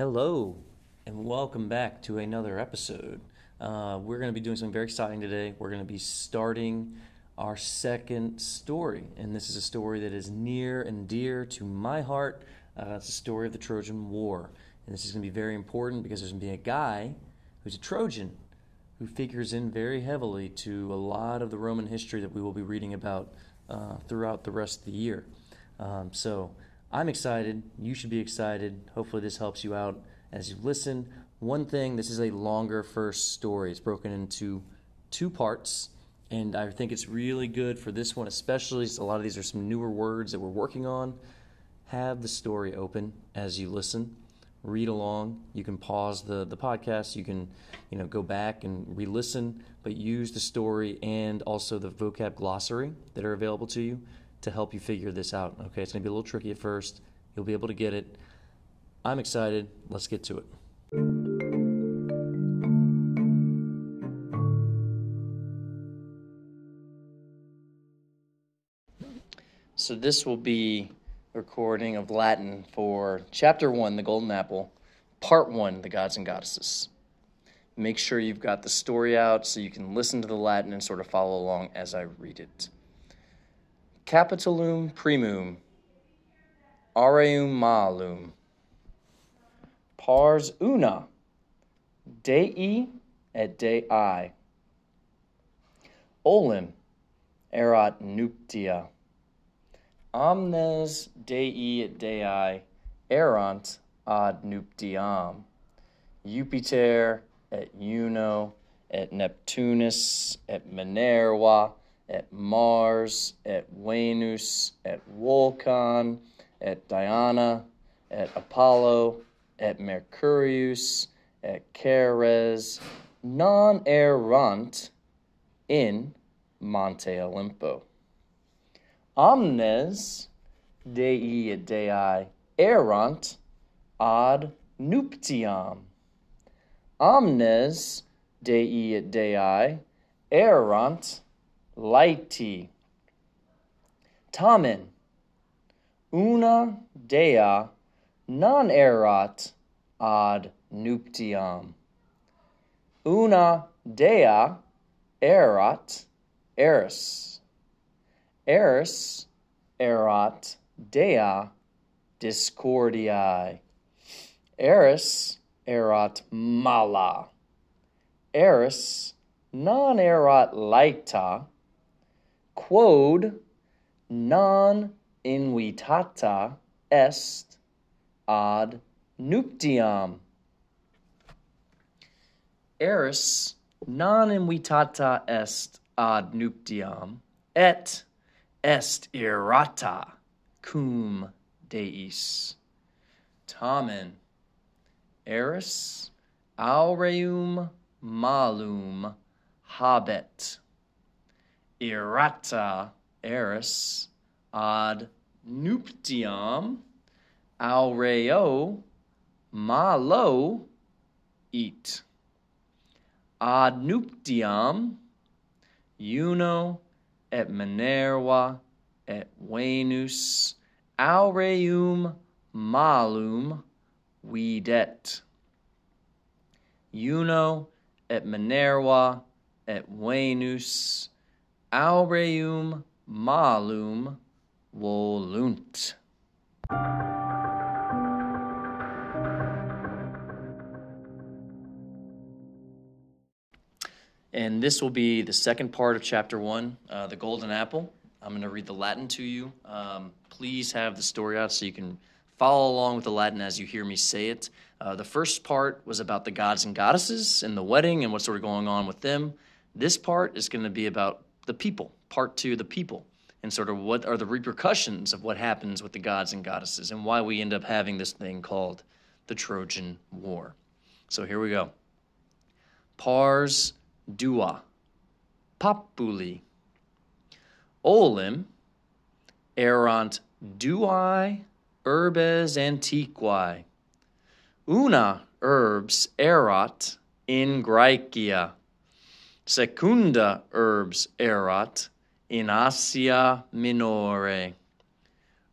Hello, and welcome back to another episode. Uh, we're going to be doing something very exciting today. We're going to be starting our second story, and this is a story that is near and dear to my heart. Uh, it's the story of the Trojan War, and this is going to be very important because there's going to be a guy who's a Trojan who figures in very heavily to a lot of the Roman history that we will be reading about uh, throughout the rest of the year. Um, so I'm excited. You should be excited. Hopefully, this helps you out as you listen. One thing this is a longer first story, it's broken into two parts. And I think it's really good for this one, especially. A lot of these are some newer words that we're working on. Have the story open as you listen. Read along. You can pause the, the podcast. You can, you know, go back and re-listen, but use the story and also the vocab glossary that are available to you to help you figure this out. Okay, it's going to be a little tricky at first. You'll be able to get it. I'm excited. Let's get to it. So, this will be recording of Latin for Chapter 1, The Golden Apple, Part 1, The Gods and Goddesses. Make sure you've got the story out so you can listen to the Latin and sort of follow along as I read it. Capitulum primum, aureum malum, pars una, dei et dei, olim erat nuptia, omnes dei et dei erant ad nuptiam, Jupiter et Juno et Neptunus et Minerva at Mars, at Venus, at Vulcan, at Diana, at Apollo, at Mercurius, at Ceres, non errant in Monte Olimpo. Omnes Dei Dei errant ad nuptiam. Omnes Dei Dei errant laeti. Tamen, una dea non erat ad nuptiam. Una dea erat eris. Eris erat dea discordiae. Eris erat mala. Eris non erat laeta quod non invitata est ad nuptiam. Eris non invitata est ad nuptiam et est irrata cum deis. Tamen eris aureum malum habet. Errata eris ad nuptiam aureo malo eat. Ad nuptiam Juno et Minerva et Venus aureum malum videt Juno et Minerva et Venus aureum malum volunt. And this will be the second part of chapter one, uh, the golden apple. I'm going to read the Latin to you. Um, please have the story out so you can follow along with the Latin as you hear me say it. Uh, the first part was about the gods and goddesses and the wedding and what's sort of going on with them. This part is going to be about the people, part two, the people, and sort of what are the repercussions of what happens with the gods and goddesses and why we end up having this thing called the Trojan War. So here we go. Pars dua, populi, olim, erant duae urbes antiquae, una urbs erat in Graecia secunda herbs erat in Asia Minore.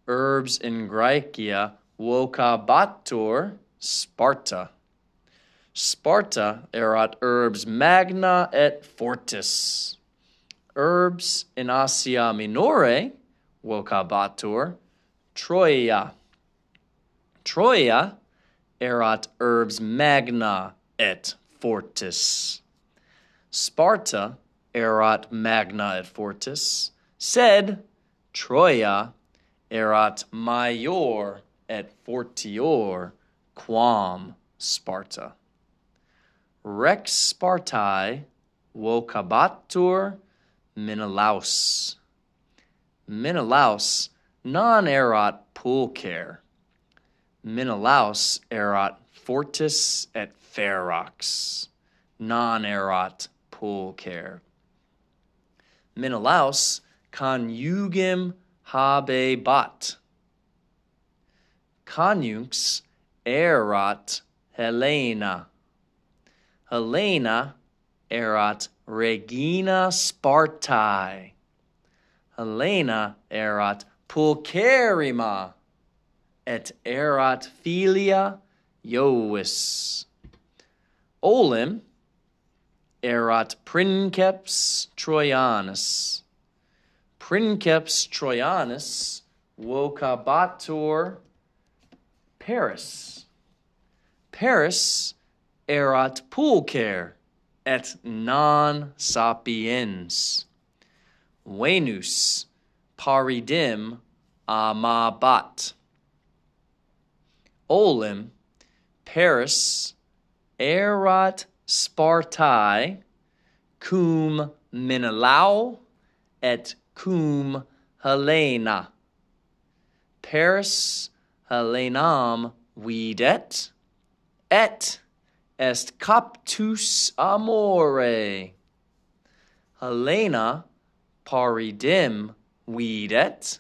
Herbs in Graecia vocabatur Sparta. Sparta erat herbs magna et fortis. Herbs in Asia minore vocabatur Troia. Troia erat herbs magna et fortis. Sparta erat magna et fortis, sed Troia erat maior et fortior quam Sparta. Rex Spartae vocabatur Menelaus. Menelaus non erat pulcher. Menelaus erat fortis et ferox. Non erat pulcher. Menelaus conjugem habebat. Conjunx erat Helena. Helena erat regina Spartae. Helena erat pulcherrima et erat filia Iovis. Olim erat princeps Troianus. Princeps Troianus vocabatur Paris. Paris erat pulcher et non sapiens. Venus Paridem amabat. Olim Paris erat Spartae cum Menelau et cum Helena. Paris Helenam videt et est captus amore. Helena Paridem videt.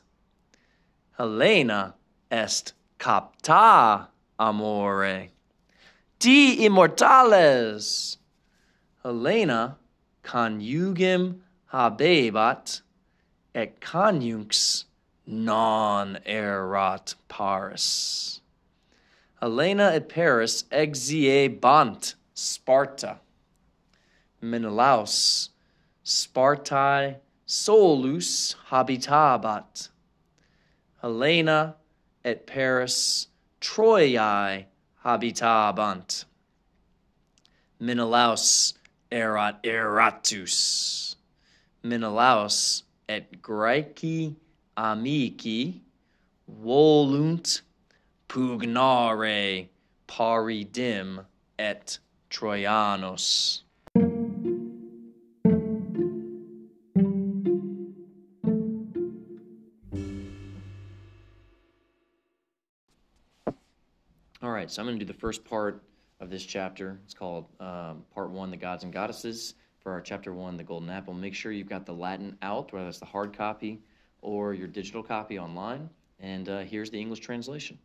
Helena est capta amore. Di immortales. Helena conjugem habebat et conjunx non erat paris. Helena et Paris exiebant Sparta. Menelaus Spartae solus habitabat. Helena et Paris Troiae habitabant. Menelaus erat eratus. Menelaus et Graeci amici volunt pugnare paridim et Troianos. All right, so I'm going to do the first part of this chapter. It's called um, Part One The Gods and Goddesses. For our chapter one, The Golden Apple, make sure you've got the Latin out, whether it's the hard copy or your digital copy online. And uh, here's the English translation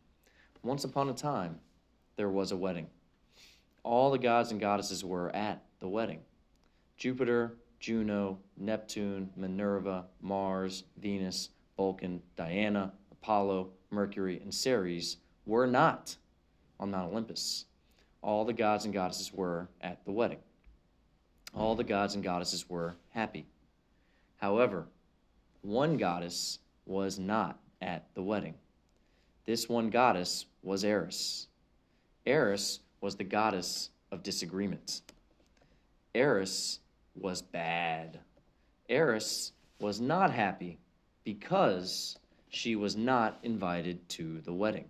Once upon a time, there was a wedding. All the gods and goddesses were at the wedding Jupiter, Juno, Neptune, Minerva, Mars, Venus, Vulcan, Diana, Apollo, Mercury, and Ceres were not on Mount Olympus. All the gods and goddesses were at the wedding. All the gods and goddesses were happy. However, one goddess was not at the wedding. This one goddess was Eris. Eris was the goddess of disagreement. Eris was bad. Eris was not happy because she was not invited to the wedding.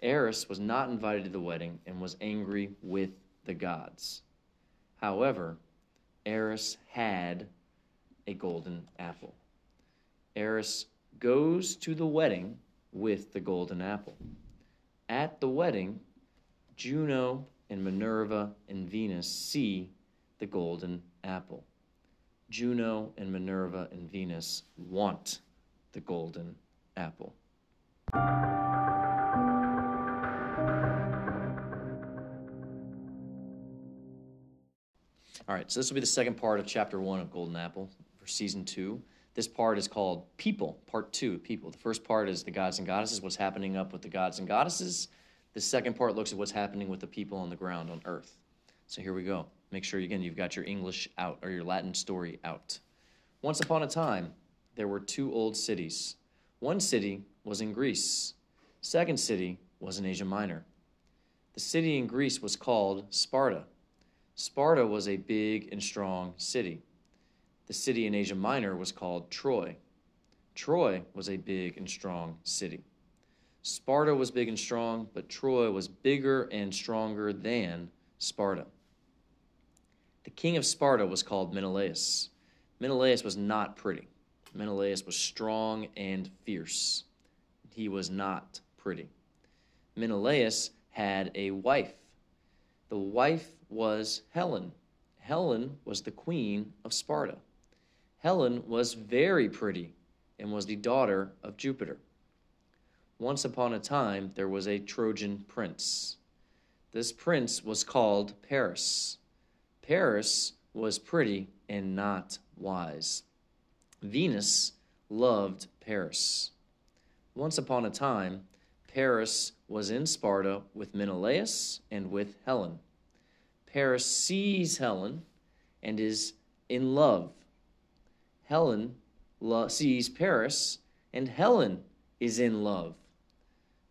Eris was not invited to the wedding and was angry with the gods. However, Eris had a golden apple. Eris goes to the wedding with the golden apple. At the wedding, Juno and Minerva and Venus see the golden apple. Juno and Minerva and Venus want the golden apple. All right, so this will be the second part of chapter one of Golden Apple for season two. This part is called People, part two, People. The first part is the gods and goddesses, what's happening up with the gods and goddesses. The second part looks at what's happening with the people on the ground on earth. So here we go. Make sure, again, you've got your English out or your Latin story out. Once upon a time, there were two old cities. One city was in Greece, second city was in Asia Minor. The city in Greece was called Sparta. Sparta was a big and strong city. The city in Asia Minor was called Troy. Troy was a big and strong city. Sparta was big and strong, but Troy was bigger and stronger than Sparta. The king of Sparta was called Menelaus. Menelaus was not pretty. Menelaus was strong and fierce. He was not pretty. Menelaus had a wife. The wife was Helen. Helen was the queen of Sparta. Helen was very pretty and was the daughter of Jupiter. Once upon a time, there was a Trojan prince. This prince was called Paris. Paris was pretty and not wise. Venus loved Paris. Once upon a time, Paris was in Sparta with Menelaus and with Helen. Paris sees Helen and is in love. Helen lo- sees Paris and Helen is in love.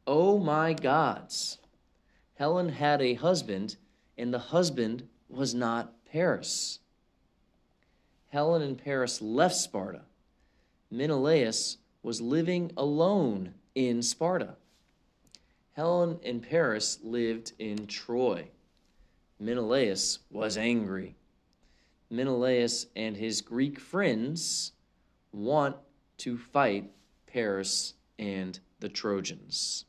Oh my gods! Helen had a husband and the husband was not Paris. Helen and Paris left Sparta. Menelaus was living alone in Sparta. Helen and Paris lived in Troy. Menelaus was angry. Menelaus and his Greek friends want to fight Paris and the Trojans.